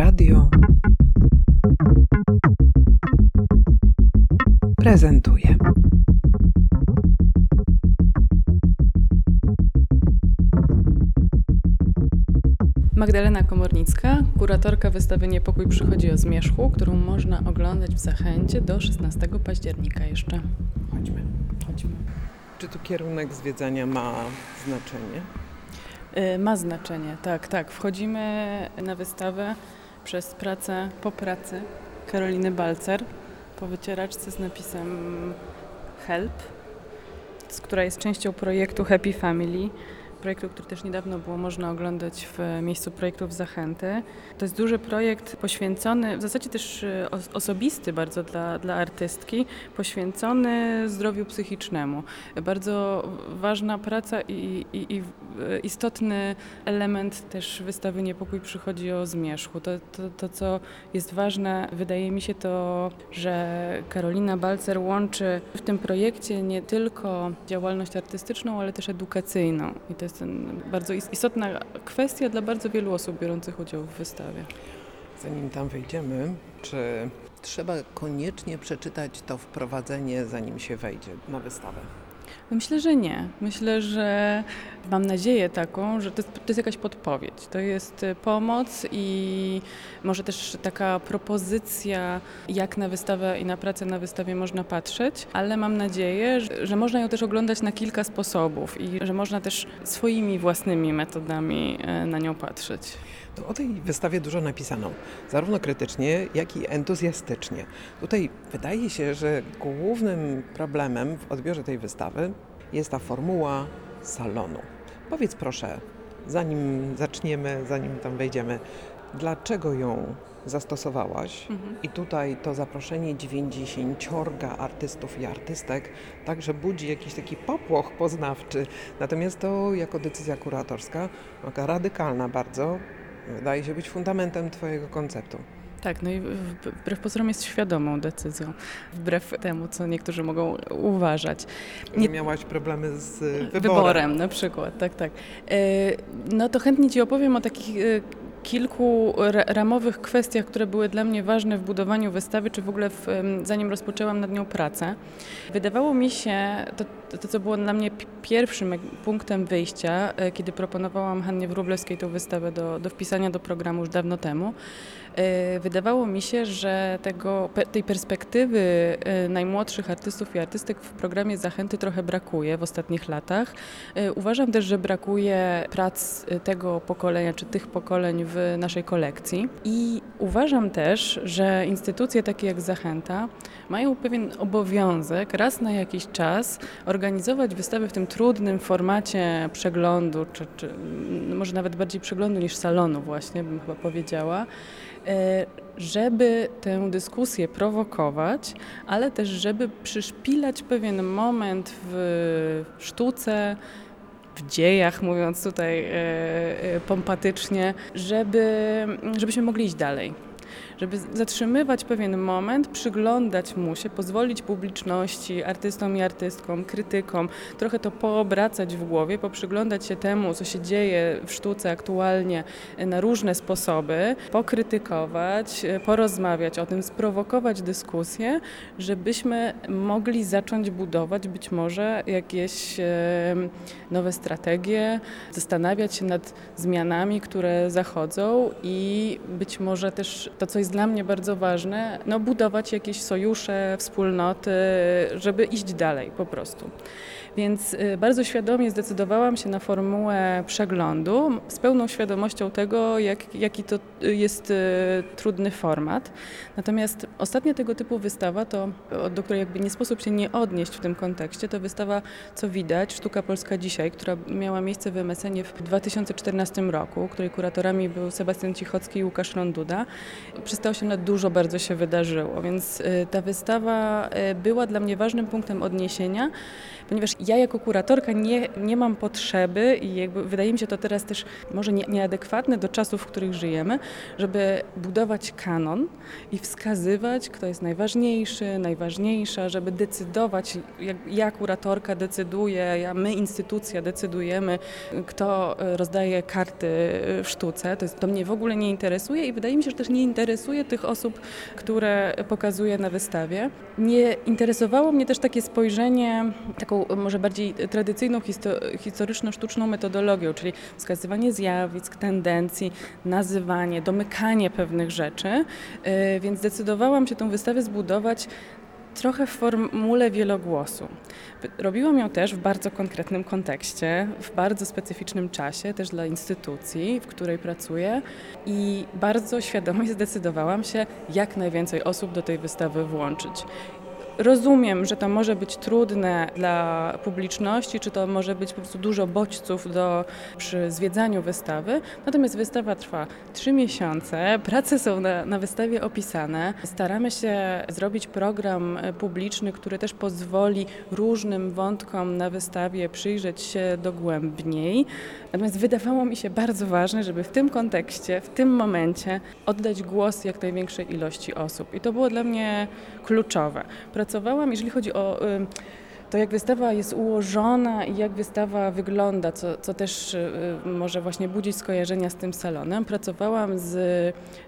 Radio prezentuje. Magdalena Komornicka, kuratorka wystawy Niepokój przychodzi o zmierzchu, którą można oglądać w Zachęcie do 16 października jeszcze. Chodźmy. Chodźmy. Czy tu kierunek zwiedzania ma znaczenie? Y, Ma znaczenie, tak, tak. Wchodzimy na wystawę przez pracę, po pracy Karoliny Balcer, po wycieraczce z napisem Help, z- która jest częścią projektu Happy Family. Projektu, który też niedawno było można oglądać w miejscu projektów Zachęty. To jest duży projekt poświęcony, w zasadzie też y, os- osobisty bardzo dla, dla artystki, poświęcony zdrowiu psychicznemu. Bardzo ważna praca i, i, i w- istotny element też wystawy Niepokój przychodzi o zmierzchu. To, to, to, co jest ważne, wydaje mi się to, że Karolina Balcer łączy w tym projekcie nie tylko działalność artystyczną, ale też edukacyjną. I to jest ten bardzo is- istotna kwestia dla bardzo wielu osób biorących udział w wystawie. Zanim tam wejdziemy, czy trzeba koniecznie przeczytać to wprowadzenie, zanim się wejdzie na wystawę? Myślę, że nie. Myślę, że mam nadzieję taką, że to jest, to jest jakaś podpowiedź. To jest y, pomoc i może też taka propozycja, jak na wystawę i na pracę na wystawie można patrzeć, ale mam nadzieję, że, że można ją też oglądać na kilka sposobów i że można też swoimi własnymi metodami y, na nią patrzeć. No, o tej wystawie dużo napisano, zarówno krytycznie, jak i entuzjastycznie. Tutaj wydaje się, że głównym problemem w odbiorze tej wystawy jest ta formuła salonu. Powiedz proszę, zanim zaczniemy, zanim tam wejdziemy, dlaczego ją zastosowałaś? I tutaj to zaproszenie 90 artystów i artystek także budzi jakiś taki popłoch poznawczy. Natomiast to jako decyzja kuratorska, taka radykalna bardzo, wydaje się być fundamentem Twojego konceptu. Tak, no i wbrew pozorom jest świadomą decyzją, wbrew temu, co niektórzy mogą uważać. Nie- miałaś problemy z wyborem. Wyborem na przykład, tak, tak. E, No to chętnie Ci opowiem o takich e, kilku ra- ramowych kwestiach, które były dla mnie ważne w budowaniu wystawy, czy w ogóle w, zanim rozpoczęłam nad nią pracę. Wydawało mi się, to, to, co było dla mnie pi- pierwszym punktem wyjścia, e, kiedy proponowałam Hannie Wróblewskiej tę wystawę do, do wpisania do programu już dawno temu, wydawało mi się, że tego, tej perspektywy e, najmłodszych artystów i artystek w programie Zachęty trochę brakuje w ostatnich latach. E, Uważam też, że brakuje prac tego pokolenia czy tych pokoleń w naszej kolekcji. I uważam też, że instytucje takie jak Zachęta mają pewien obowiązek raz na jakiś czas organizować wystawy w tym trudnym formacie przeglądu, czy, czy może nawet bardziej przeglądu niż salonu właśnie, bym chyba powiedziała, żeby tę dyskusję prowokować, ale też żeby przyszpilać pewien moment w sztuce, w dziejach, mówiąc tutaj e, e, pompatycznie, żeby, żebyśmy mogli iść dalej. Żeby zatrzymywać pewien moment, przyglądać mu się, pozwolić publiczności, artystom i artystkom, krytykom, trochę to poobracać w głowie, poprzyglądać się temu, co się dzieje w sztuce aktualnie e, na różne sposoby, pokrytykować, e, porozmawiać o tym, sprowokować dyskusję, żebyśmy mogli zacząć budować być może jakieś e, nowe strategie, zastanawiać się nad zmianami, które zachodzą i być może też to, co jest dla mnie bardzo ważne, no budować jakieś sojusze, wspólnoty, żeby iść dalej po prostu. Więc y, bardzo świadomie zdecydowałam się na formułę przeglądu z pełną świadomością tego, jak, jaki to y, jest y, trudny format. Natomiast ostatnia tego typu wystawa, to, do której jakby nie sposób się nie odnieść w tym kontekście, to wystawa Co widać, Sztuka Polska Dzisiaj, która miała miejsce w MSN w 2014 roku, której kuratorami był Sebastian Cichocki i Łukasz Ronduda. Przez te 8 lat dużo bardzo się wydarzyło, więc ta wystawa była dla mnie ważnym punktem odniesienia, ponieważ ja jako kuratorka nie, nie mam potrzeby i jakby wydaje mi się to teraz też może nie, nieadekwatne do czasów, w których żyjemy, żeby budować kanon i wskazywać, kto jest najważniejszy, najważniejsza, żeby decydować, jak ja kuratorka decyduję, ja, my instytucja decydujemy, kto y, rozdaje karty y, w sztuce. To, jest, to mnie w ogóle nie interesuje i wydaje mi się, że też nie interesuje tych osób, które pokazuję na wystawie. Nie interesowało mnie też takie spojrzenie, taką może bardziej tradycyjną, histo- historyczno-sztuczną metodologią, czyli wskazywanie zjawisk, tendencji, nazywanie, domykanie pewnych rzeczy. Y, Więc zdecydowałam się tę wystawę zbudować trochę w formule wielogłosu. Robiłam ją też w bardzo konkretnym kontekście, w bardzo specyficznym czasie, też dla instytucji, w której pracuję i bardzo świadomie zdecydowałam się, jak najwięcej osób do tej wystawy włączyć. Rozumiem, że to może być trudne dla publiczności, czy to może być po prostu dużo bodźców do, przy zwiedzaniu wystawy. Natomiast wystawa trwa trzy miesiące, prace są na, na wystawie opisane. Staramy się zrobić program e, publiczny, który też pozwoli różnym wątkom na wystawie przyjrzeć się dogłębniej. Natomiast wydawało mi się bardzo ważne, żeby w tym kontekście, w tym momencie oddać głos jak największej ilości osób. I to było dla mnie kluczowe. Pracowałam, jeżeli chodzi o to, jak wystawa jest ułożona i jak wystawa wygląda, co, co też y, może właśnie budzić skojarzenia z tym salonem. Pracowałam z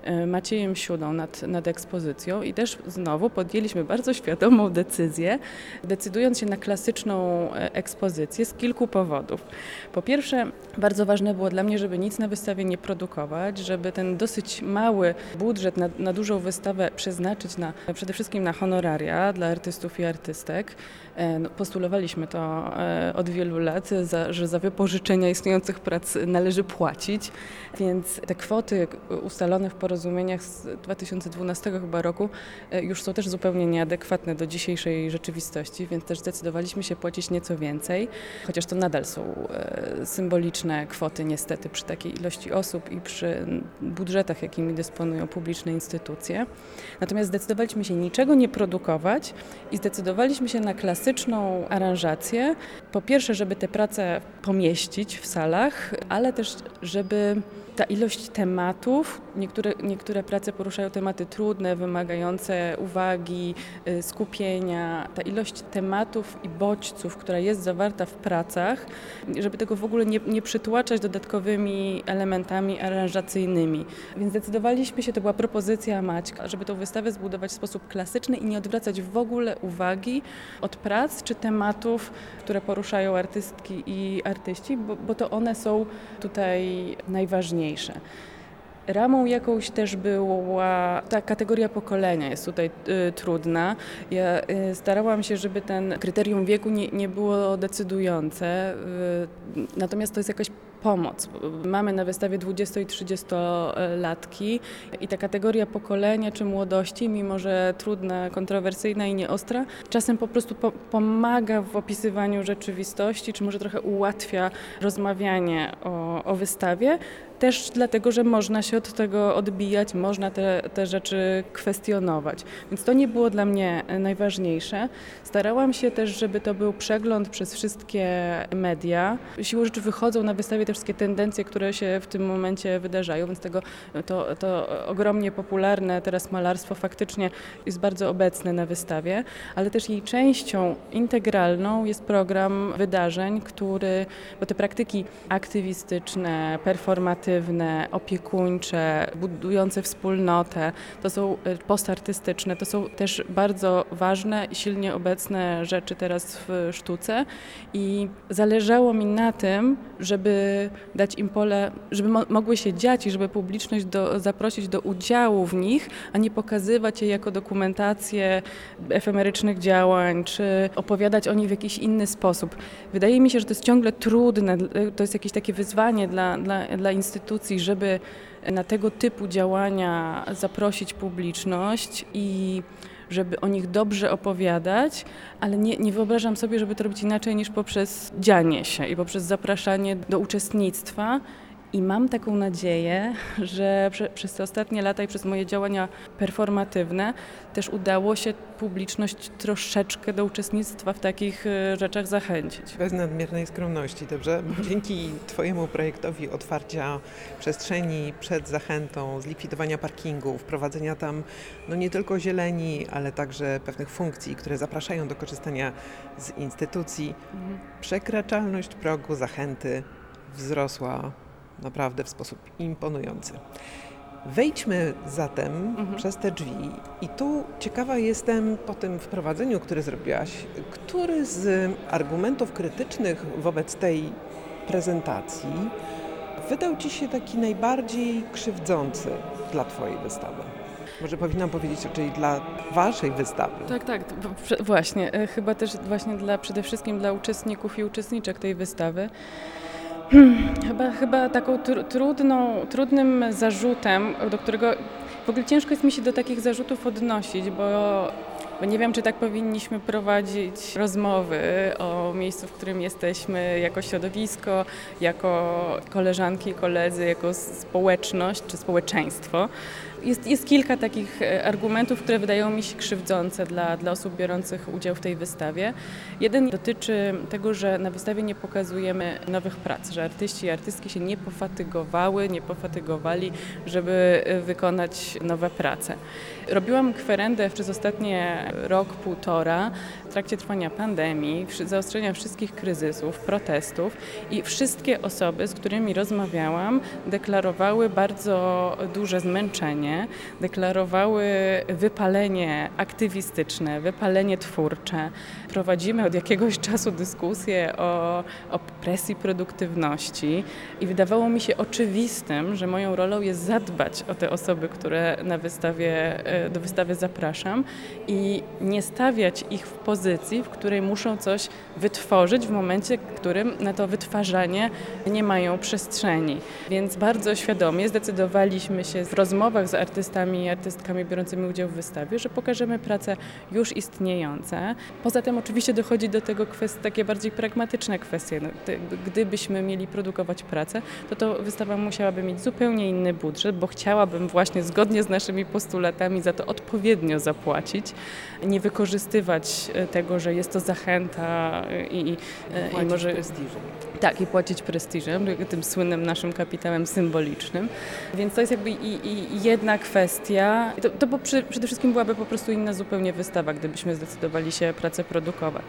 y, Maciejem Siudą nad, nad ekspozycją i też znowu podjęliśmy bardzo świadomą decyzję, decydując się na klasyczną e, ekspozycję z kilku powodów. Po pierwsze, bardzo ważne było dla mnie, żeby nic na wystawie nie produkować, żeby ten dosyć mały budżet na, na dużą wystawę przeznaczyć na, przede wszystkim na honoraria dla artystów i artystek. E, No, postulowaliśmy to e, od wielu lat, że za wypożyczenia istniejących prac należy płacić, więc te kwoty ustalone w porozumieniach z 2012 chyba roku e, już są też zupełnie nieadekwatne do dzisiejszej rzeczywistości, więc też zdecydowaliśmy się płacić nieco więcej, chociaż to nadal są symboliczne kwoty niestety przy takiej ilości osób i przy budżetach, jakimi dysponują publiczne instytucje. Natomiast zdecydowaliśmy się niczego nie produkować i zdecydowaliśmy się na klasyczną aranżację. Po pierwsze, żeby te prace pomieścić w salach, ale też, żeby ta ilość tematów, niektóre, niektóre prace poruszają tematy trudne, wymagające uwagi, y, skupienia. Ta ilość tematów i bodźców, która jest zawarta w pracach, żeby tego w ogóle nie, nie przytłaczać dodatkowymi elementami aranżacyjnymi. Więc zdecydowaliśmy się, to była propozycja Maćka, żeby tą wystawę zbudować w sposób klasyczny i nie odwracać w ogóle uwagi od prac czy tematów, które poruszają artystki i artyści, bo, bo to one są tutaj najważniejsze. Ramą jakąś też była ta kategoria pokolenia, jest tutaj y, trudna. Ja y, starałam się, żeby ten kryterium wieku nie, nie było decydujące, y, natomiast to jest jakaś pomoc. Mamy na wystawie 20 i 30-latki i ta kategoria pokolenia czy młodości, mimo że trudna, kontrowersyjna i nieostra, czasem po prostu po, pomaga w opisywaniu rzeczywistości, czy może trochę ułatwia rozmawianie o, o wystawie. Też dlatego, że można się od tego odbijać, można te, te rzeczy kwestionować. Więc to nie było dla mnie najważniejsze. Starałam się też, żeby to był przegląd przez wszystkie media. Siłą rzeczy wychodzą na wystawie te wszystkie tendencje, które się w tym momencie wydarzają, więc tego, to, to ogromnie popularne teraz malarstwo faktycznie jest bardzo obecne na wystawie, ale też jej częścią integralną jest program wydarzeń, który, bo te praktyki aktywistyczne, performatywne, opiekuńcze, budujące wspólnotę, to są y, postartystyczne, to są też bardzo ważne i silnie obecne rzeczy teraz w sztuce. I zależało mi na tym, żeby dać im pole, żeby mo mogły się dziać i żeby publiczność do, zaprosić do udziału w nich, a nie pokazywać je jako dokumentację efemerycznych działań, czy opowiadać o nich w jakiś inny sposób. Wydaje mi się, że to jest ciągle trudne, to jest jakieś takie wyzwanie dla, dla, dla instytucji, żeby na tego typu działania zaprosić publiczność i żeby o nich dobrze opowiadać, ale nie, nie wyobrażam sobie, żeby to robić inaczej niż poprzez dzianie się i poprzez zapraszanie do uczestnictwa I mam taką nadzieję, że prze, przez te ostatnie lata i przez moje działania performatywne też udało się publiczność troszeczkę do uczestnictwa w takich e, rzeczach zachęcić. Bez nadmiernej skromności, dobrze? Bo dzięki Twojemu projektowi otwarcia przestrzeni przed zachętą, zlikwidowania parkingów, wprowadzenia tam no nie tylko zieleni, ale także pewnych funkcji, które zapraszają do korzystania z instytucji, przekraczalność progu zachęty wzrosła naprawdę w sposób imponujący. Wejdźmy zatem Mhm. przez te drzwi i tu ciekawa jestem po tym wprowadzeniu, które zrobiłaś, który z argumentów krytycznych wobec tej prezentacji wydał Ci się taki najbardziej krzywdzący dla Twojej wystawy? Może powinnam powiedzieć raczej dla Waszej wystawy. Tak, tak, właśnie. e, Chyba też właśnie dla, przede wszystkim dla uczestników i uczestniczek tej wystawy. Hmm, Chyba, chyba taką tr- trudną, trudnym zarzutem, do którego w ogóle ciężko jest mi się do takich zarzutów odnosić, bo, bo nie wiem, czy tak powinniśmy prowadzić rozmowy o miejscu, w którym jesteśmy jako środowisko, jako koleżanki koledzy, jako społeczność czy społeczeństwo. Jest, jest kilka takich e, argumentów, które wydają mi się krzywdzące dla, dla osób biorących udział w tej wystawie. Jeden dotyczy tego, że na wystawie nie pokazujemy nowych prac, że artyści i artystki się nie pofatygowały, nie pofatygowali, żeby e, wykonać nowe prace. Robiłam kwerendę przez ostatnie rok, półtora trakcie trwania pandemii, zaostrzenia wszystkich kryzysów, protestów i wszystkie osoby, z którymi rozmawiałam, deklarowały bardzo duże zmęczenie, deklarowały wypalenie aktywistyczne, wypalenie twórcze. Prowadzimy od jakiegoś czasu dyskusję o, o presji produktywności i wydawało mi się oczywistym, że moją rolą jest zadbać o te osoby, które na wystawie, e, do wystawy zapraszam i nie stawiać ich w pozycji, w której muszą coś wytworzyć w momencie, w którym na to wytwarzanie nie mają przestrzeni. Więc bardzo świadomie zdecydowaliśmy się w rozmowach z artystami i artystkami biorącymi udział w wystawie, że pokażemy prace już istniejące. Poza tym oczywiście dochodzi do tego kwestie, takie bardziej pragmatyczne kwestie. No, gdybyśmy mieli produkować pracę, to to wystawa musiałaby mieć zupełnie inny budżet, bo chciałabym właśnie zgodnie z naszymi postulatami za to odpowiednio zapłacić, nie wykorzystywać e, tego, że jest to zachęta i, i, e, i może prestiżem. tak, i płacić prestiżem, tym słynnym naszym kapitałem symbolicznym. Więc to jest jakby i, i jedna kwestia. To, to bo przy, przede wszystkim byłaby po prostu inna zupełnie wystawa, gdybyśmy zdecydowali się pracę produkować.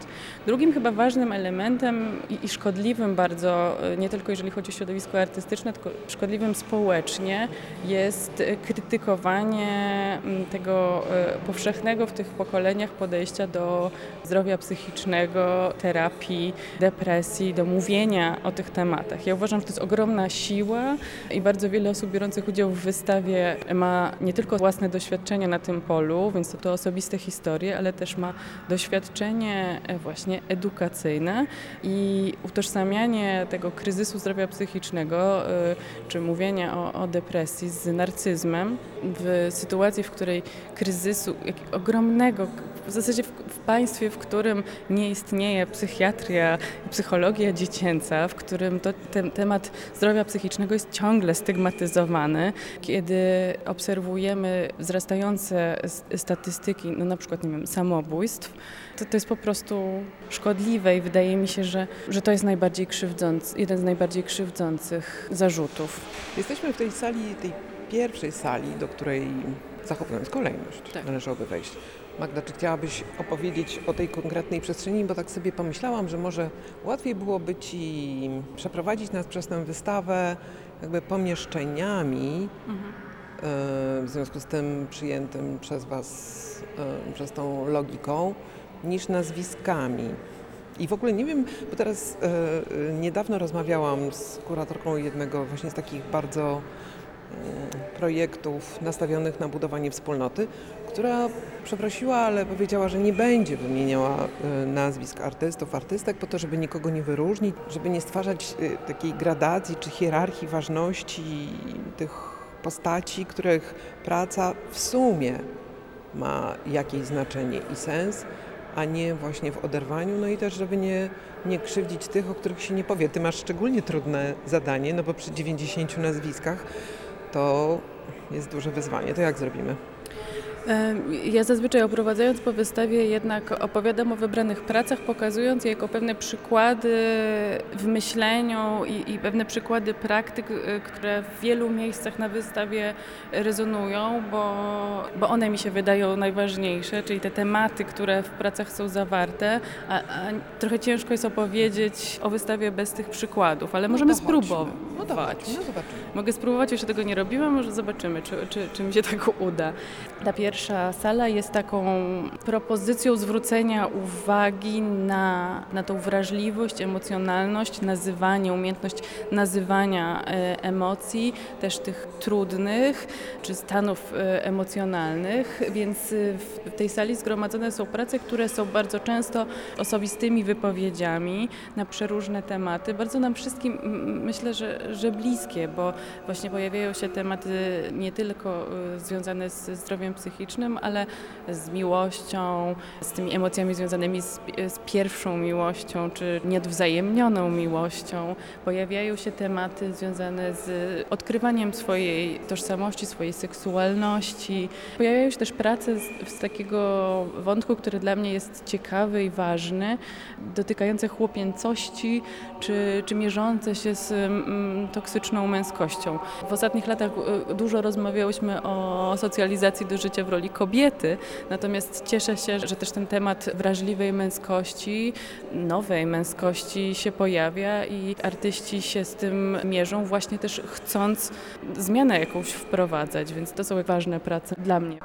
Drugim chyba ważnym elementem i, i szkodliwym bardzo, e, nie tylko jeżeli chodzi o środowisko artystyczne, tylko szkodliwym społecznie, jest e, krytykowanie tego powszechnego w tych pokoleniach podejścia do zdrowia psychicznego, terapii, depresji, do mówienia o tych tematach. Ja uważam, że to jest ogromna siła i bardzo wiele osób biorących udział w wystawie ma nie tylko własne doświadczenia na tym polu, więc to, to osobiste historie, ale też ma doświadczenie e, właśnie edukacyjne i utożsamianie tego kryzysu zdrowia psychicznego, y, czy mówienia o, o depresji z narcyzmem w sytuacji, w której kryzysu ogromnego, w zasadzie w, w państwie, w którym nie istnieje psychiatria, psychologia dziecięca, w którym to, ten temat zdrowia psychicznego jest ciągle stygmatyzowany, kiedy obserwujemy wzrastające statystyki, no na przykład, nie wiem, samobójstw, to, to jest po prostu szkodliwe i wydaje mi się, że, że to jest najbardziej krzywdzący, jeden z najbardziej krzywdzących zarzutów. Jesteśmy w tej sali, tej pierwszej sali, do której zachowując kolejność Tak. należałoby wejść. Magda, czy chciałabyś opowiedzieć o tej konkretnej przestrzeni? Bo tak sobie pomyślałam, że może łatwiej byłoby Ci przeprowadzić nas przez tę wystawę jakby pomieszczeniami, e, w związku z tym przyjętym przez Was, e, przez tą logiką, niż nazwiskami. I w ogóle nie wiem, bo teraz e, niedawno rozmawiałam z kuratorką jednego właśnie z takich bardzo projektów nastawionych na budowanie wspólnoty, która przeprosiła, ale powiedziała, że nie będzie wymieniała e, nazwisk artystów, artystek po to, żeby nikogo nie wyróżnić, żeby nie stwarzać e, takiej gradacji czy hierarchii ważności tych postaci, których praca w sumie ma jakieś znaczenie i sens, a nie właśnie w oderwaniu, no i też, żeby nie, nie krzywdzić tych, o których się nie powie. Ty masz szczególnie trudne zadanie, no bo przy 90 nazwiskach to jest duże wyzwanie. To jak zrobimy? Ja zazwyczaj oprowadzając po wystawie jednak opowiadam o wybranych pracach, pokazując je jako pewne przykłady w myśleniu i, i pewne przykłady praktyk, y, które w wielu miejscach na wystawie rezonują, bo, bo one mi się wydają najważniejsze, czyli te tematy, które w pracach są zawarte, a, a trochę ciężko jest opowiedzieć o wystawie bez tych przykładów, ale możemy no chodźmy. spróbować. No no zobaczymy. Mogę spróbować, jeszcze tego nie robiłam, może zobaczymy, czy, czy, czy mi się tak uda. Ta pierwsza sala jest taką propozycją zwrócenia uwagi na, na tą wrażliwość, emocjonalność, nazywanie, umiejętność nazywania e, emocji, też tych trudnych czy stanów e, emocjonalnych, więc e, w tej sali zgromadzone są prace, które są bardzo często osobistymi wypowiedziami na przeróżne tematy. Bardzo nam wszystkim myślę, że, że bliskie, bo właśnie pojawiają się tematy nie tylko związane ze zdrowiem psychicznym, ale z miłością, z tymi emocjami związanymi z, z pierwszą miłością, czy nieodwzajemnioną miłością. Pojawiają się tematy związane z odkrywaniem swojej tożsamości, swojej seksualności. Pojawiają się też prace z, z takiego wątku, który dla mnie jest ciekawy i ważny, dotykające chłopięcości, czy, czy mierzące się z mm, toksyczną męskością. W ostatnich latach y, dużo rozmawiałyśmy o socjalizacji do życia w roli kobiety, natomiast cieszę się, że też ten temat wrażliwej męskości, nowej męskości się pojawia i artyści się z tym mierzą, właśnie też chcąc zmianę jakąś wprowadzać, więc to są ważne prace dla mnie.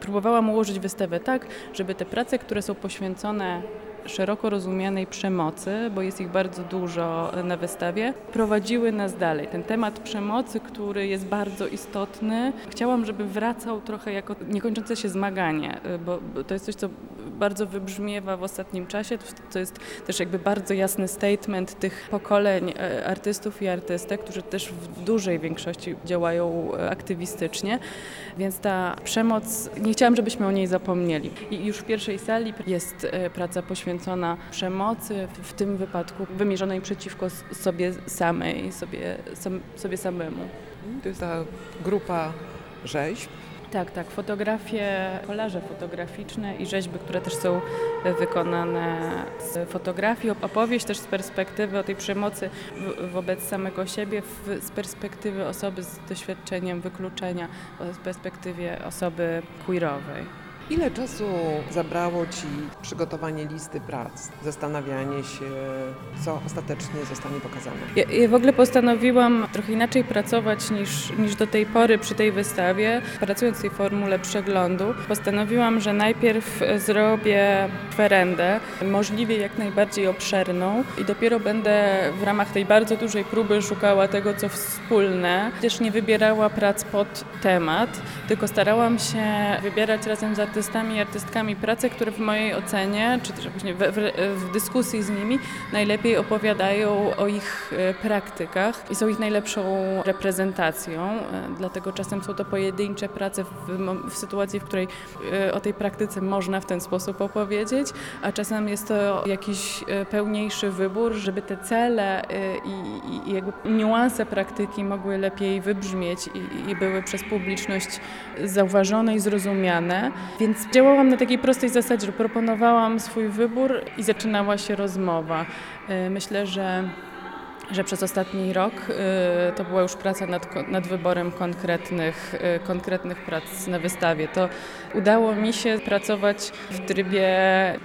Próbowałam ułożyć wystawę tak, żeby te prace, które są poświęcone szeroko rozumianej przemocy, bo jest ich bardzo dużo na wystawie, prowadziły nas dalej. Ten temat przemocy, który jest bardzo istotny, chciałam, żeby wracał trochę jako niekończące się zmaganie, bo bo to jest coś, co bardzo wybrzmiewa w ostatnim czasie. To- jest też jakby bardzo jasny statement tych pokoleń e, artystów i artystek, którzy też w dużej większości działają e, aktywistycznie, więc ta przemoc, nie chciałam, żebyśmy o niej zapomnieli. I już w pierwszej sali jest e, praca poświęcona przemocy, w- tym wypadku wymierzonej przeciwko sobie samej, sobie, sam, sobie samemu. To jest ta grupa rzeźb. Tak, tak. Fotografie, kolaże fotograficzne i rzeźby, które też są wykonane z fotografii. Opowieść też z perspektywy o tej przemocy wobec samego siebie, z perspektywy osoby z doświadczeniem wykluczenia, z perspektywie osoby queerowej. Ile czasu zabrało Ci przygotowanie listy prac, zastanawianie się, co ostatecznie zostanie pokazane? Ja, ja w ogóle postanowiłam trochę inaczej pracować niż, niż do tej pory przy tej wystawie. Pracując w tej formule przeglądu, postanowiłam, że najpierw e, zrobię kwerendę, możliwie jak najbardziej obszerną i dopiero będę w ramach tej bardzo dużej próby szukała tego, co wspólne. Też nie wybierała prac pod temat, tylko starałam się wybierać razem z artystami i artystkami prace, które w mojej ocenie, czy też właśnie w, w, w dyskusji z nimi najlepiej opowiadają o ich e, praktykach i są ich najlepszą reprezentacją. E, Dlatego czasem są to pojedyncze prace w, w sytuacji, w której e, o tej praktyce można w ten sposób opowiedzieć, a czasem jest to jakiś pełniejszy wybór, żeby te cele i, i- i jakby niuanse praktyki mogły lepiej wybrzmieć i, i były przez publiczność zauważone i zrozumiane. Więc działałam na takiej prostej zasadzie, że proponowałam swój wybór i zaczynała się rozmowa. E, Myślę, że że przez ostatni rok y, to była już praca nad, nad wyborem konkretnych, y, konkretnych prac na wystawie. To udało mi się pracować w trybie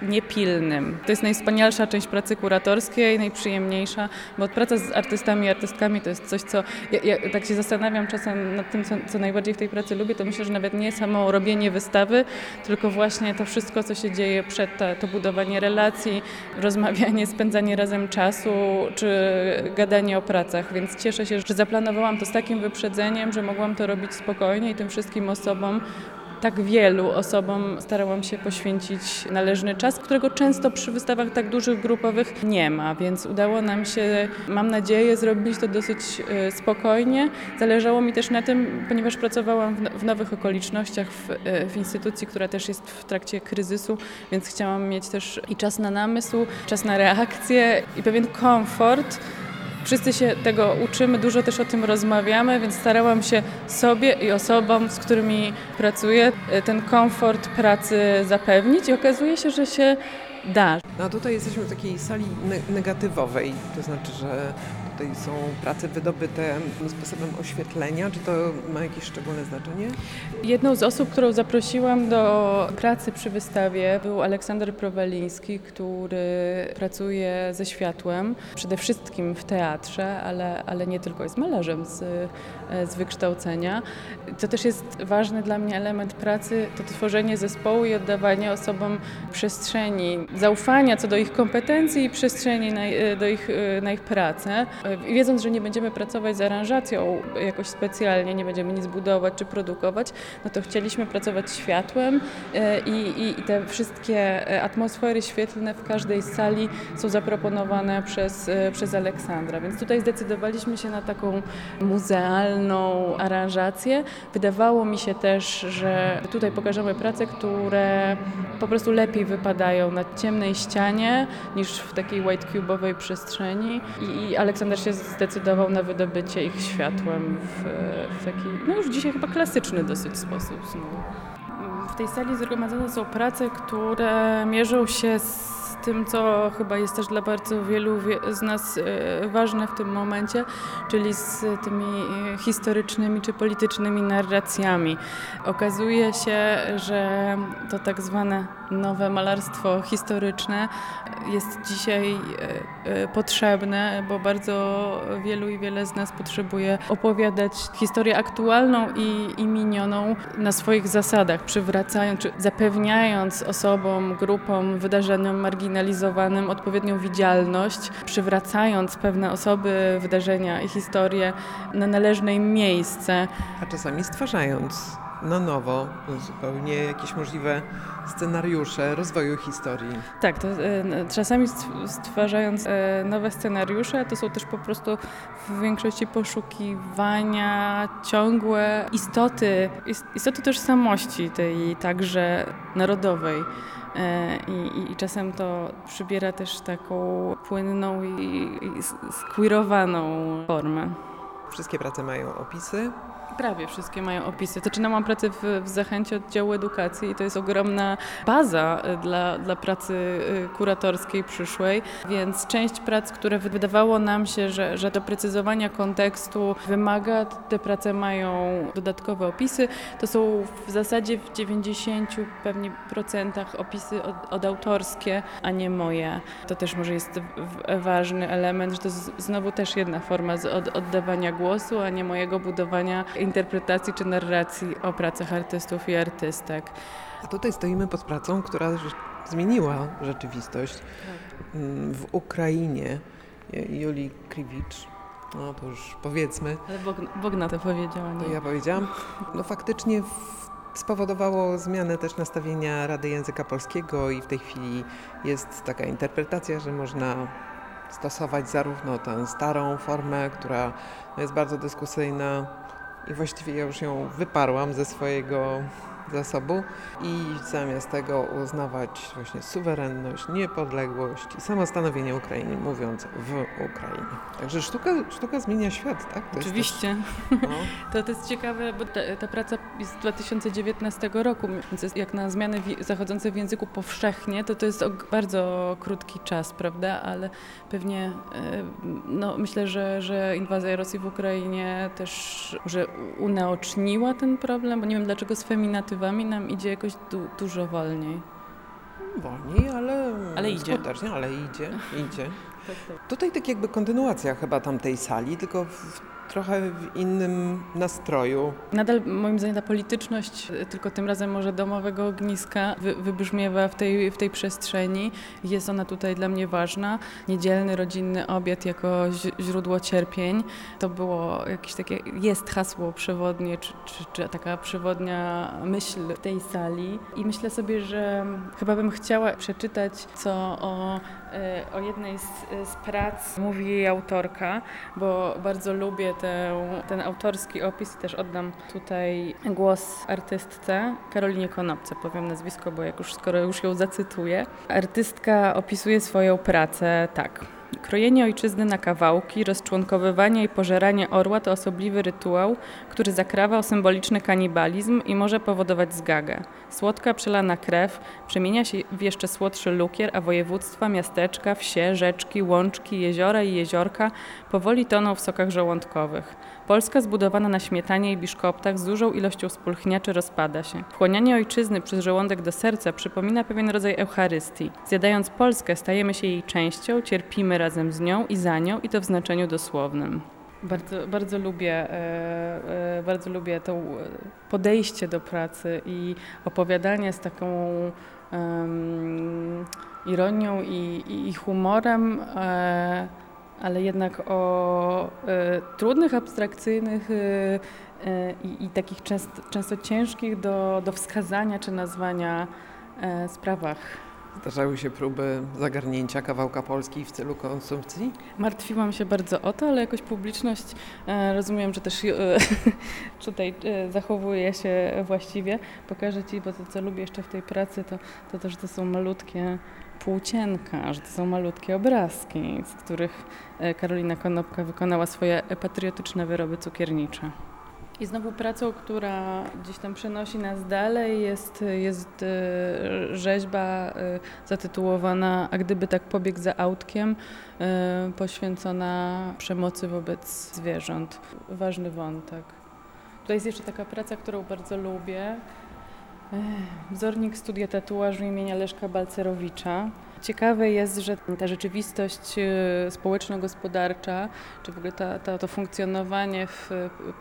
niepilnym. To jest najwspanialsza część pracy kuratorskiej, najprzyjemniejsza, bo praca z artystami i artystkami to jest coś, co ja, ja tak się zastanawiam czasem nad tym, co, co najbardziej w tej pracy lubię, to myślę, że nawet nie samo robienie wystawy, tylko właśnie to wszystko, co się dzieje przed, to, to budowanie relacji, rozmawianie, spędzanie razem czasu, czy gadanie o pracach, więc cieszę się, że zaplanowałam to z takim wyprzedzeniem, że mogłam to robić spokojnie i tym wszystkim osobom tak wielu osobom starałam się poświęcić należny czas, którego często przy wystawach tak dużych, grupowych nie ma, więc udało nam się, mam nadzieję, zrobić to dosyć e, spokojnie. Zależało mi też na tym, ponieważ pracowałam w, w nowych okolicznościach, w, e, w instytucji, która też jest w trakcie kryzysu, więc chciałam mieć też i czas na namysł, czas na reakcję i pewien komfort. Wszyscy się tego uczymy, dużo też o tym rozmawiamy, więc starałam się sobie i osobom, z którymi pracuję, e, ten komfort pracy zapewnić i okazuje się, że się da. No tutaj jesteśmy w takiej sali ne- negatywowej, to znaczy, że tutaj są prace wydobyte sposobem oświetlenia. Czy to ma jakieś szczególne znaczenie? Jedną z osób, którą zaprosiłam do pracy przy wystawie był Aleksander Prowaliński, który pracuje ze światłem, przede wszystkim w teatrze, ale, ale nie tylko, jest malarzem z, z wykształcenia. To też jest ważny dla mnie element pracy, to tworzenie zespołu i oddawanie osobom przestrzeni, zaufania co do ich kompetencji i przestrzeni na, do ich, na ich pracę. Wiedząc, że nie będziemy pracować z aranżacją jakoś specjalnie, nie będziemy nic budować czy produkować, no to chcieliśmy pracować światłem e, i, i, i te wszystkie e, atmosfery świetlne w każdej sali są zaproponowane przez, e, przez Aleksandra. Więc tutaj zdecydowaliśmy się na taką muzealną aranżację. Wydawało mi się też, że tutaj pokażemy prace, które po prostu lepiej wypadają na ciemnej ścianie niż w takiej white cube'owej przestrzeni i, Aleksander się zdecydował na wydobycie ich światłem w, w taki, no już dzisiaj chyba klasyczny dosyć sposób. W tej sali zgromadzone są prace, które mierzą się z tym, co chyba jest też dla bardzo wielu wie- z nas e, ważne w tym momencie, czyli z tymi e, historycznymi czy politycznymi narracjami. Okazuje się, że to tak zwane nowe malarstwo historyczne jest dzisiaj e, potrzebne, bo bardzo wielu i wiele z nas potrzebuje opowiadać historię aktualną i, i minioną na swoich zasadach, przywracając czy zapewniając osobom, grupom, wydarzeniom marginalizowanym odpowiednią widzialność, przywracając pewne osoby, wydarzenia i historie na należne im miejsce. A czasami stwarzając na nowo zupełnie jakieś możliwe scenariusze rozwoju historii. Tak, to, e, czasami stw- stwarzając e, nowe scenariusze, to są też po prostu w większości poszukiwania ciągłe istoty, ist- istoty tożsamości tej także narodowej. E, I, i, czasem to przybiera też taką płynną i, i s- squeerowaną formę. Wszystkie prace mają opisy. Prawie wszystkie mają opisy. Zaczynałam pracę w, w Zachęcie oddziału edukacji i to jest ogromna baza y, dla, dla pracy y, kuratorskiej przyszłej, więc część prac, które wydawało nam się, że, że doprecyzowania kontekstu wymaga, te prace mają dodatkowe opisy. To są w zasadzie w 90 pewnie procentach opisy od, odautorskie, a nie moje. To też może jest ważny element, że to jest znowu też jedna forma z od, oddawania głosu, a nie mojego budowania interpretacji czy narracji o pracach artystów i artystek. A tutaj stoimy pod pracą, która zmieniła rzeczywistość mm, w Ukrainie. Julii Kriwicz. No to już powiedzmy, Ale Bogna, Bogna to powiedziała, to nie? ja powiedziałam. No faktycznie w, spowodowało zmianę też nastawienia Rady Języka Polskiego i w tej chwili jest taka interpretacja, że można stosować zarówno tę starą formę, która jest bardzo dyskusyjna i właściwie ja już ją wyparłam ze swojego zasobu i zamiast tego uznawać właśnie suwerenność, niepodległość i samostanowienie Ukrainy, mówiąc w Ukrainie. Także sztuka, sztuka zmienia świat, tak? To Oczywiście. Też, no. To, to jest ciekawe, bo ta, ta praca jest z 2019 roku, więc jak na zmiany wi- zachodzące w języku powszechnie, to to jest bardzo krótki czas, prawda? Ale pewnie e, no, myślę, że, że inwazja Rosji w Ukrainie też że unaoczniła ten problem, bo nie wiem dlaczego z feminatywami nam idzie jakoś du- dużo wolniej. Wolniej, ale, Ale idzie. skutecznie, ale idzie, idzie. Tutaj tak jakby kontynuacja chyba tamtej sali, tylko w trochę w innym nastroju. Nadal moim zdaniem ta polityczność, y, tylko tym razem może domowego ogniska, wy, wybrzmiewa w tej, w tej przestrzeni. Jest ona tutaj dla mnie ważna. Niedzielny, rodzinny obiad jako źródło cierpień. To było jakieś takie, jest hasło przewodnie, czy, czy, czy taka przewodnia myśl tej sali. I myślę sobie, że chyba bym chciała przeczytać, co o, y, o jednej z, z prac mówi jej autorka, bo bardzo lubię tę, ten autorski opis i też oddam tutaj głos artystce Karolinie Konopce, powiem nazwisko, bo jak już skoro już ją zacytuję. Artystka opisuje swoją pracę tak. Krojenie ojczyzny na kawałki, rozczłonkowywanie i pożeranie orła to osobliwy rytuał, który zakrawał symboliczny kanibalizm i może powodować zgagę. Słodka przelana krew przemienia się w jeszcze słodszy lukier, a województwa, miasteczka, wsie, rzeczki, łączki, jeziora i jeziorka powoli toną w sokach żołądkowych. Polska zbudowana na śmietanie i biszkoptach z dużą ilością spulchniaczy rozpada się. Wchłanianie ojczyzny przez żołądek do serca przypomina pewien rodzaj Eucharystii. Zjadając Polskę stajemy się jej częścią, cierpimy razem z nią i za nią i to w znaczeniu dosłownym. Bardzo, bardzo lubię, e, e, bardzo lubię to e, podejście do pracy i opowiadanie z taką em, ironią i, i, humorem, ale jednak o trudnych, abstrakcyjnych i, i takich często, często ciężkich do, do wskazania czy nazwania sprawach. Zdarzały się próby zagarnięcia kawałka Polski w celu konsumpcji? Martwiłam się bardzo o to, ale jakoś publiczność, e, rozumiem, że też e, tutaj e, zachowuje się właściwie. Pokażę Ci, bo to co lubię jeszcze w tej pracy, to, to też to są malutkie płócienka, że to są malutkie obrazki, z których Karolina Konopka wykonała swoje patriotyczne wyroby cukiernicze. I znowu pracą, która gdzieś tam przenosi nas dalej, jest, jest e, rzeźba e, zatytułowana A gdyby tak pobiegł za autkiem, e, poświęcona przemocy wobec zwierząt. Ważny wątek. Tutaj jest jeszcze taka praca, którą bardzo lubię. Wzornik studia tatuażu imienia Leszka Balcerowicza. Ciekawe jest, że ta rzeczywistość e, społeczno-gospodarcza, czy w ogóle ta, ta, to funkcjonowanie w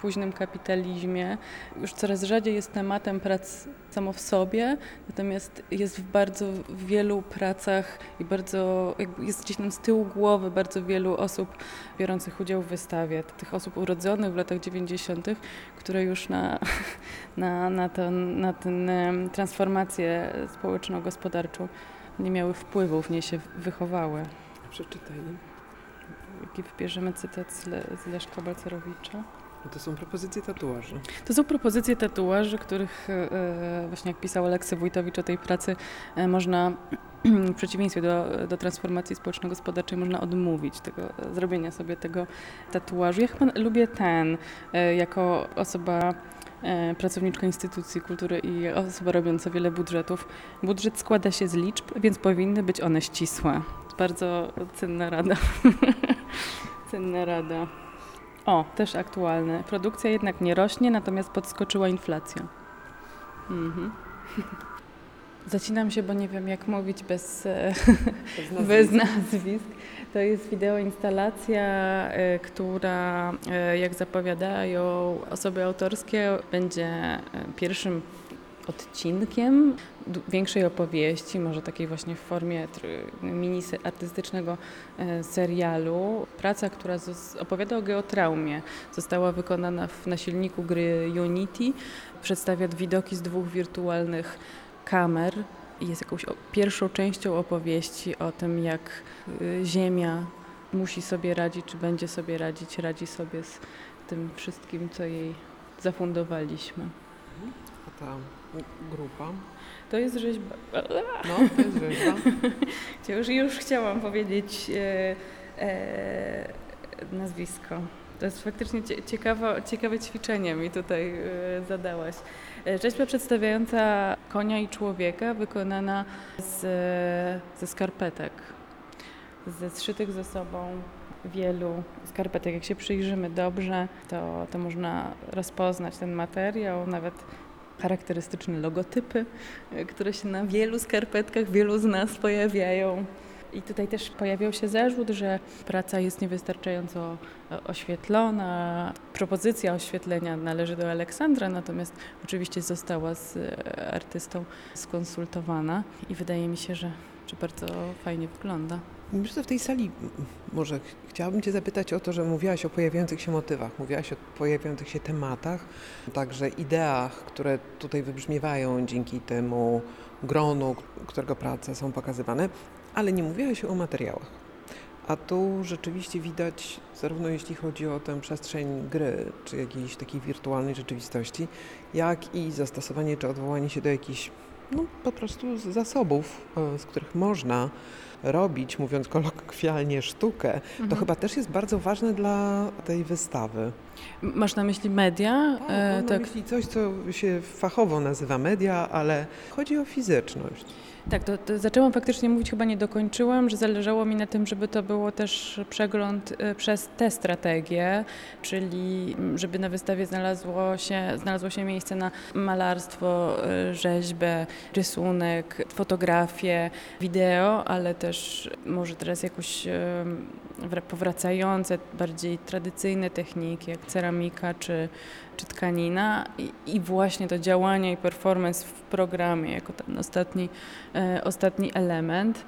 późnym kapitalizmie już coraz rzadziej jest tematem prac samo w sobie, natomiast jest w bardzo wielu pracach i bardzo jest gdzieś tam z tyłu głowy bardzo wielu osób biorących udział w wystawie. Tych osób urodzonych w latach 90., które już na, na, na, ten, na em, transformację społeczno-gospodarczą nie miały wpływu, w niej się wychowały. Przeczytaj. Jaki wybierzemy cytat z, Le, z Leszka Balcerowicza? No To są propozycje tatuaży. To są propozycje tatuaży, których e, właśnie jak pisał Aleksy Wójtowicz o tej pracy, e, można w przeciwieństwie do, do transformacji społeczno-gospodarczej można odmówić tego, e, zrobienia sobie tego tatuażu. Ja chyba lubię ten, e, jako osoba e, pracowniczka instytucji kultury i osoba robiąca wiele budżetów. Budżet składa się z liczb, więc powinny być one ścisłe. Bardzo cenna rada. cenna rada. O, też aktualne. Produkcja jednak nie rośnie, natomiast podskoczyła inflacja. Mhm. Zacinam się, bo nie wiem jak mówić bez, e, bez nazwisk. To jest wideoinstalacja, e, która, e, jak zapowiadają osoby autorskie, będzie e, pierwszym odcinkiem większej opowieści, może takiej właśnie w formie mini artystycznego serialu. Praca, która opowiada o geotraumie, została wykonana w, na silniku gry Unity. Przedstawia widoki z dwóch wirtualnych kamer jest jakąś pierwszą częścią opowieści o tym, jak y, Ziemia musi sobie radzić, czy będzie sobie radzić, radzi sobie z tym wszystkim, co jej zafundowaliśmy. A ta grupa. To jest rzeźba. No, to jest rzeźba. Już, już chciałam powiedzieć e, e, nazwisko. To jest faktycznie cie- ciekawe, ciekawe ćwiczenie mi tutaj e, zadałaś. E, Rzeźba przedstawiająca konia i człowieka wykonana z, ze skarpetek, ze zszytych ze sobą wielu skarpetek. Jak się przyjrzymy dobrze, to, to można rozpoznać ten materiał, nawet charakterystyczne logotypy, e, które się na wielu skarpetkach wielu z nas pojawiają. I tutaj też pojawiał się zarzut, że praca jest niewystarczająco e, oświetlona. Propozycja oświetlenia należy do Aleksandra, natomiast oczywiście została z e, artystą skonsultowana i wydaje mi się, że, że bardzo fajnie wygląda. Myślę, że w tej sali może ch- chciałabym Cię zapytać o to, że mówiłaś o pojawiających się motywach, mówiłaś o pojawiających się tematach, także ideach, które tutaj wybrzmiewają dzięki temu gronu, którego prace są pokazywane, ale nie mówiłaś o materiałach. A tu rzeczywiście widać, zarówno jeśli chodzi o tę przestrzeń gry, czy jakiejś takiej wirtualnej rzeczywistości, jak i zastosowanie czy odwołanie się do jakichś, no po prostu zasobów, e, z których można robić, mówiąc kolokwialnie, sztukę, to Mhm. chyba też jest bardzo ważne dla tej wystawy. Masz na myśli media? E, Mam na myśli coś, co się fachowo nazywa media, ale chodzi o fizyczność. Tak, to, to zaczęłam faktycznie mówić, chyba nie dokończyłam, że zależało mi na tym, żeby to było też przegląd e, przez tę strategię, czyli żeby na wystawie znalazło się, znalazło się miejsce na malarstwo, e, rzeźbę, rysunek, fotografię, wideo, ale też może teraz jakoś e, wra- powracające, bardziej tradycyjne techniki, jak ceramika czy, czy tkanina i, i właśnie to działanie i performance w programie jako ten ostatni e, ostatni element.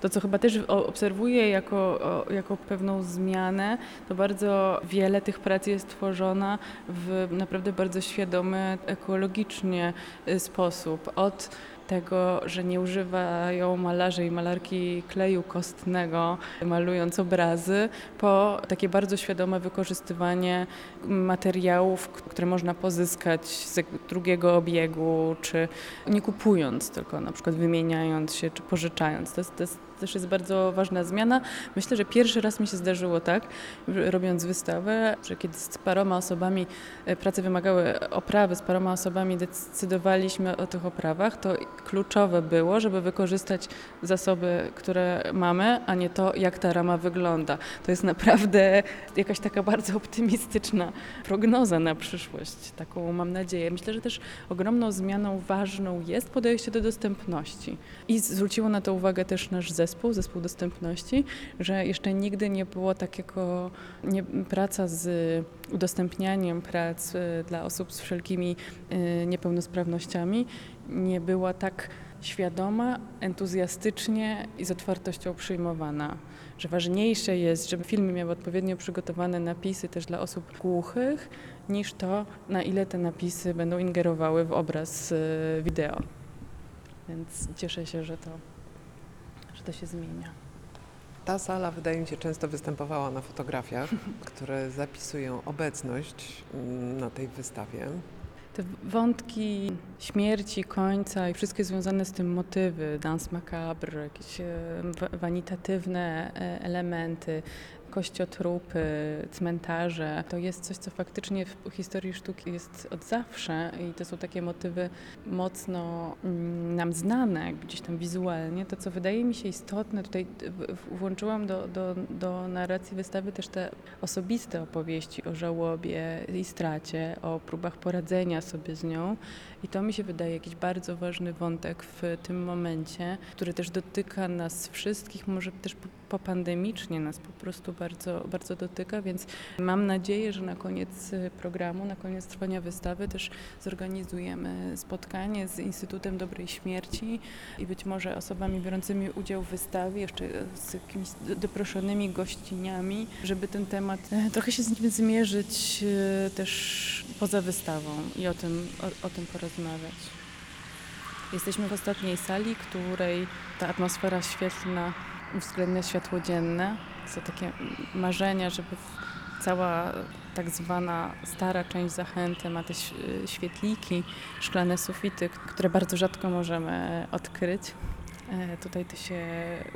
To, co chyba też obserwuję jako, jako pewną zmianę, to bardzo wiele tych prac jest tworzona w naprawdę bardzo świadomy, ekologicznie y, sposób. Od tego, że nie używają malarze i malarki kleju kostnego, malując obrazy, po takie bardzo świadome wykorzystywanie materiałów, które można pozyskać z drugiego obiegu, czy nie kupując, tylko na przykład wymieniając się, czy pożyczając. To, jest, to jest, też jest bardzo ważna zmiana. Myślę, że pierwszy raz mi się zdarzyło tak, robiąc wystawę, że kiedy z paroma osobami e, prace wymagały oprawy, z paroma osobami decydowaliśmy o tych oprawach, to kluczowe było, żeby wykorzystać zasoby, które mamy, a nie to, jak ta rama wygląda. To jest naprawdę jakaś taka bardzo optymistyczna prognoza na przyszłość. Taką mam nadzieję. Myślę, że też ogromną zmianą ważną jest podejście do dostępności. I zwróciło na to uwagę też nasz zespół, zespół dostępności, że jeszcze nigdy nie było takiego, nie, praca z udostępnianiem prac y, dla osób z wszelkimi y, niepełnosprawnościami nie była tak świadoma, entuzjastycznie i z otwartością przyjmowana. Że ważniejsze jest, żeby filmy miały odpowiednio przygotowane napisy też dla osób głuchych, niż to, na ile te napisy będą ingerowały w obraz y, wideo. Więc cieszę się, że to, że to się zmienia. Ta sala wydaje mi się często występowała na fotografiach, które zapisują obecność mm, na tej wystawie. Te wątki śmierci, końca i wszystkie związane z tym motywy, dans macabre, jakieś e, wa- wanitatywne e, elementy, kościotrupy, cmentarze, to jest coś, co faktycznie w historii sztuki jest od zawsze i to są takie motywy mocno mm, nam znane gdzieś tam wizualnie. To, co wydaje mi się istotne, tutaj włączyłam do, do, do narracji wystawy też te osobiste opowieści o żałobie i stracie, o próbach poradzenia sobie z nią. I to mi się wydaje jakiś bardzo ważny wątek w tym momencie, który też dotyka nas wszystkich, może też popandemicznie nas po prostu bardzo, bardzo dotyka, więc mam nadzieję, że na koniec y, programu, na koniec trwania wystawy też zorganizujemy spotkanie z Instytutem Dobrej Śmierci i być może osobami biorącymi udział w wystawie, jeszcze z jakimiś doproszonymi gościniami, żeby ten temat e, trochę się z nim zmierzyć e, też poza wystawą i o tym, o, o tym porozmawiać. Jesteśmy w ostatniej sali, której ta atmosfera świetlna uwzględnia światło dzienne. Są takie marzenia, żeby cała tak zwana stara część zachęty ma te świetliki, szklane sufity, które bardzo rzadko możemy odkryć. E, Tutaj to się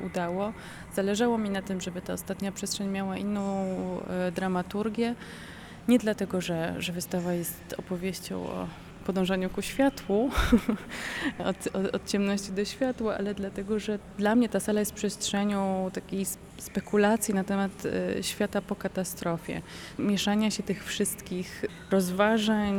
udało. Zależało mi na tym, żeby ta ostatnia przestrzeń miała inną e, dramaturgię. Nie dlatego, że, że wystawa jest opowieścią o podążaniu ku światłu, od, od, od ciemności do światła, ale dlatego, że dla mnie ta sala jest przestrzenią takiej spekulacji na temat e, świata po katastrofie. Mieszania się tych wszystkich rozważań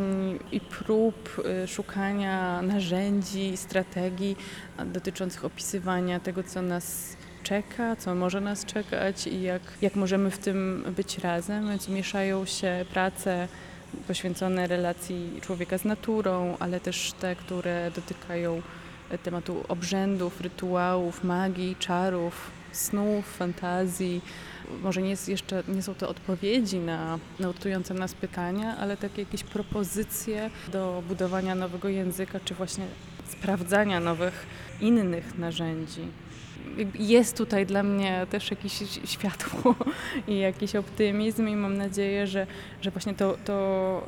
i prób e, szukania narzędzi, strategii dotyczących opisywania tego, co nas czeka, co może nas czekać i jak, jak możemy w tym być razem. Więc mieszają się prace poświęcone relacji człowieka z naturą, ale też te, które dotykają tematu obrzędów, rytuałów, magii, czarów, snów, fantazji. Może nie, jest jeszcze, nie są to odpowiedzi na nurtujące nas pytania, ale takie jakieś propozycje do budowania nowego języka, czy właśnie sprawdzania nowych, innych narzędzi. Jest tutaj dla mnie też jakieś światło i jakiś optymizm i mam nadzieję, że, że właśnie to, to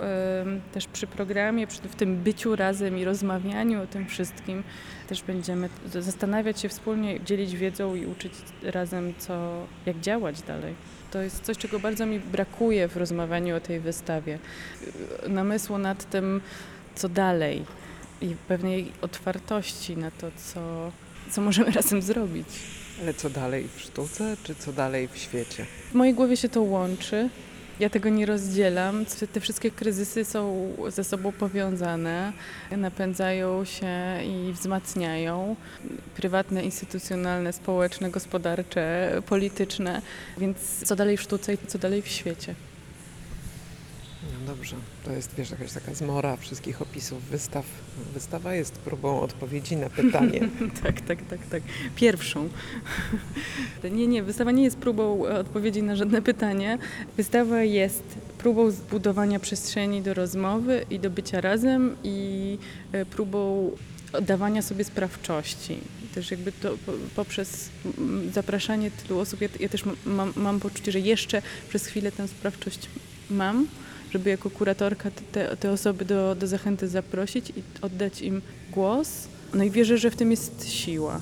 też przy programie, przy, w tym byciu razem i rozmawianiu o tym wszystkim też będziemy zastanawiać się wspólnie, dzielić wiedzą i uczyć razem, co, jak działać dalej. To jest coś, czego bardzo mi brakuje w rozmawianiu o tej wystawie. Namysłu nad tym, co dalej i pewnej otwartości na to, co, co możemy razem zrobić. Ale co dalej w sztuce, czy co dalej w świecie? W mojej głowie się to łączy. Ja tego nie rozdzielam. Te wszystkie kryzysy są ze sobą powiązane, napędzają się i wzmacniają. Prywatne, instytucjonalne, społeczne, gospodarcze, polityczne. Więc co dalej w sztuce i co dalej w świecie. No dobrze, to jest wiesz, jakaś taka zmora wszystkich opisów wystaw. Wystawa jest próbą odpowiedzi na pytanie. Tak, tak, tak, tak. Pierwszą. Nie, nie, wystawa nie jest próbą e, odpowiedzi na żadne pytanie. Wystawa jest próbą zbudowania przestrzeni do rozmowy i do bycia razem i e, próbą oddawania sobie sprawczości. Też jakby to po- poprzez zapraszanie tylu osób, ja, ja też mam, mam poczucie, że jeszcze przez chwilę tę sprawczość mam, żeby jako kuratorka te- te, osoby do, do zachęty zaprosić i oddać im głos. No i wierzę, że w tym jest siła.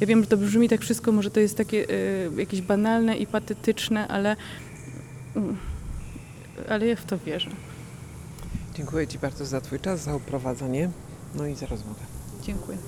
Ja wiem, że to brzmi tak wszystko, może to jest takie y, jakieś banalne i patetyczne, ale, mm, ale ja w to wierzę. Dziękuję Ci bardzo za Twój czas, za oprowadzenie, no i za rozmowę. Dziękuję.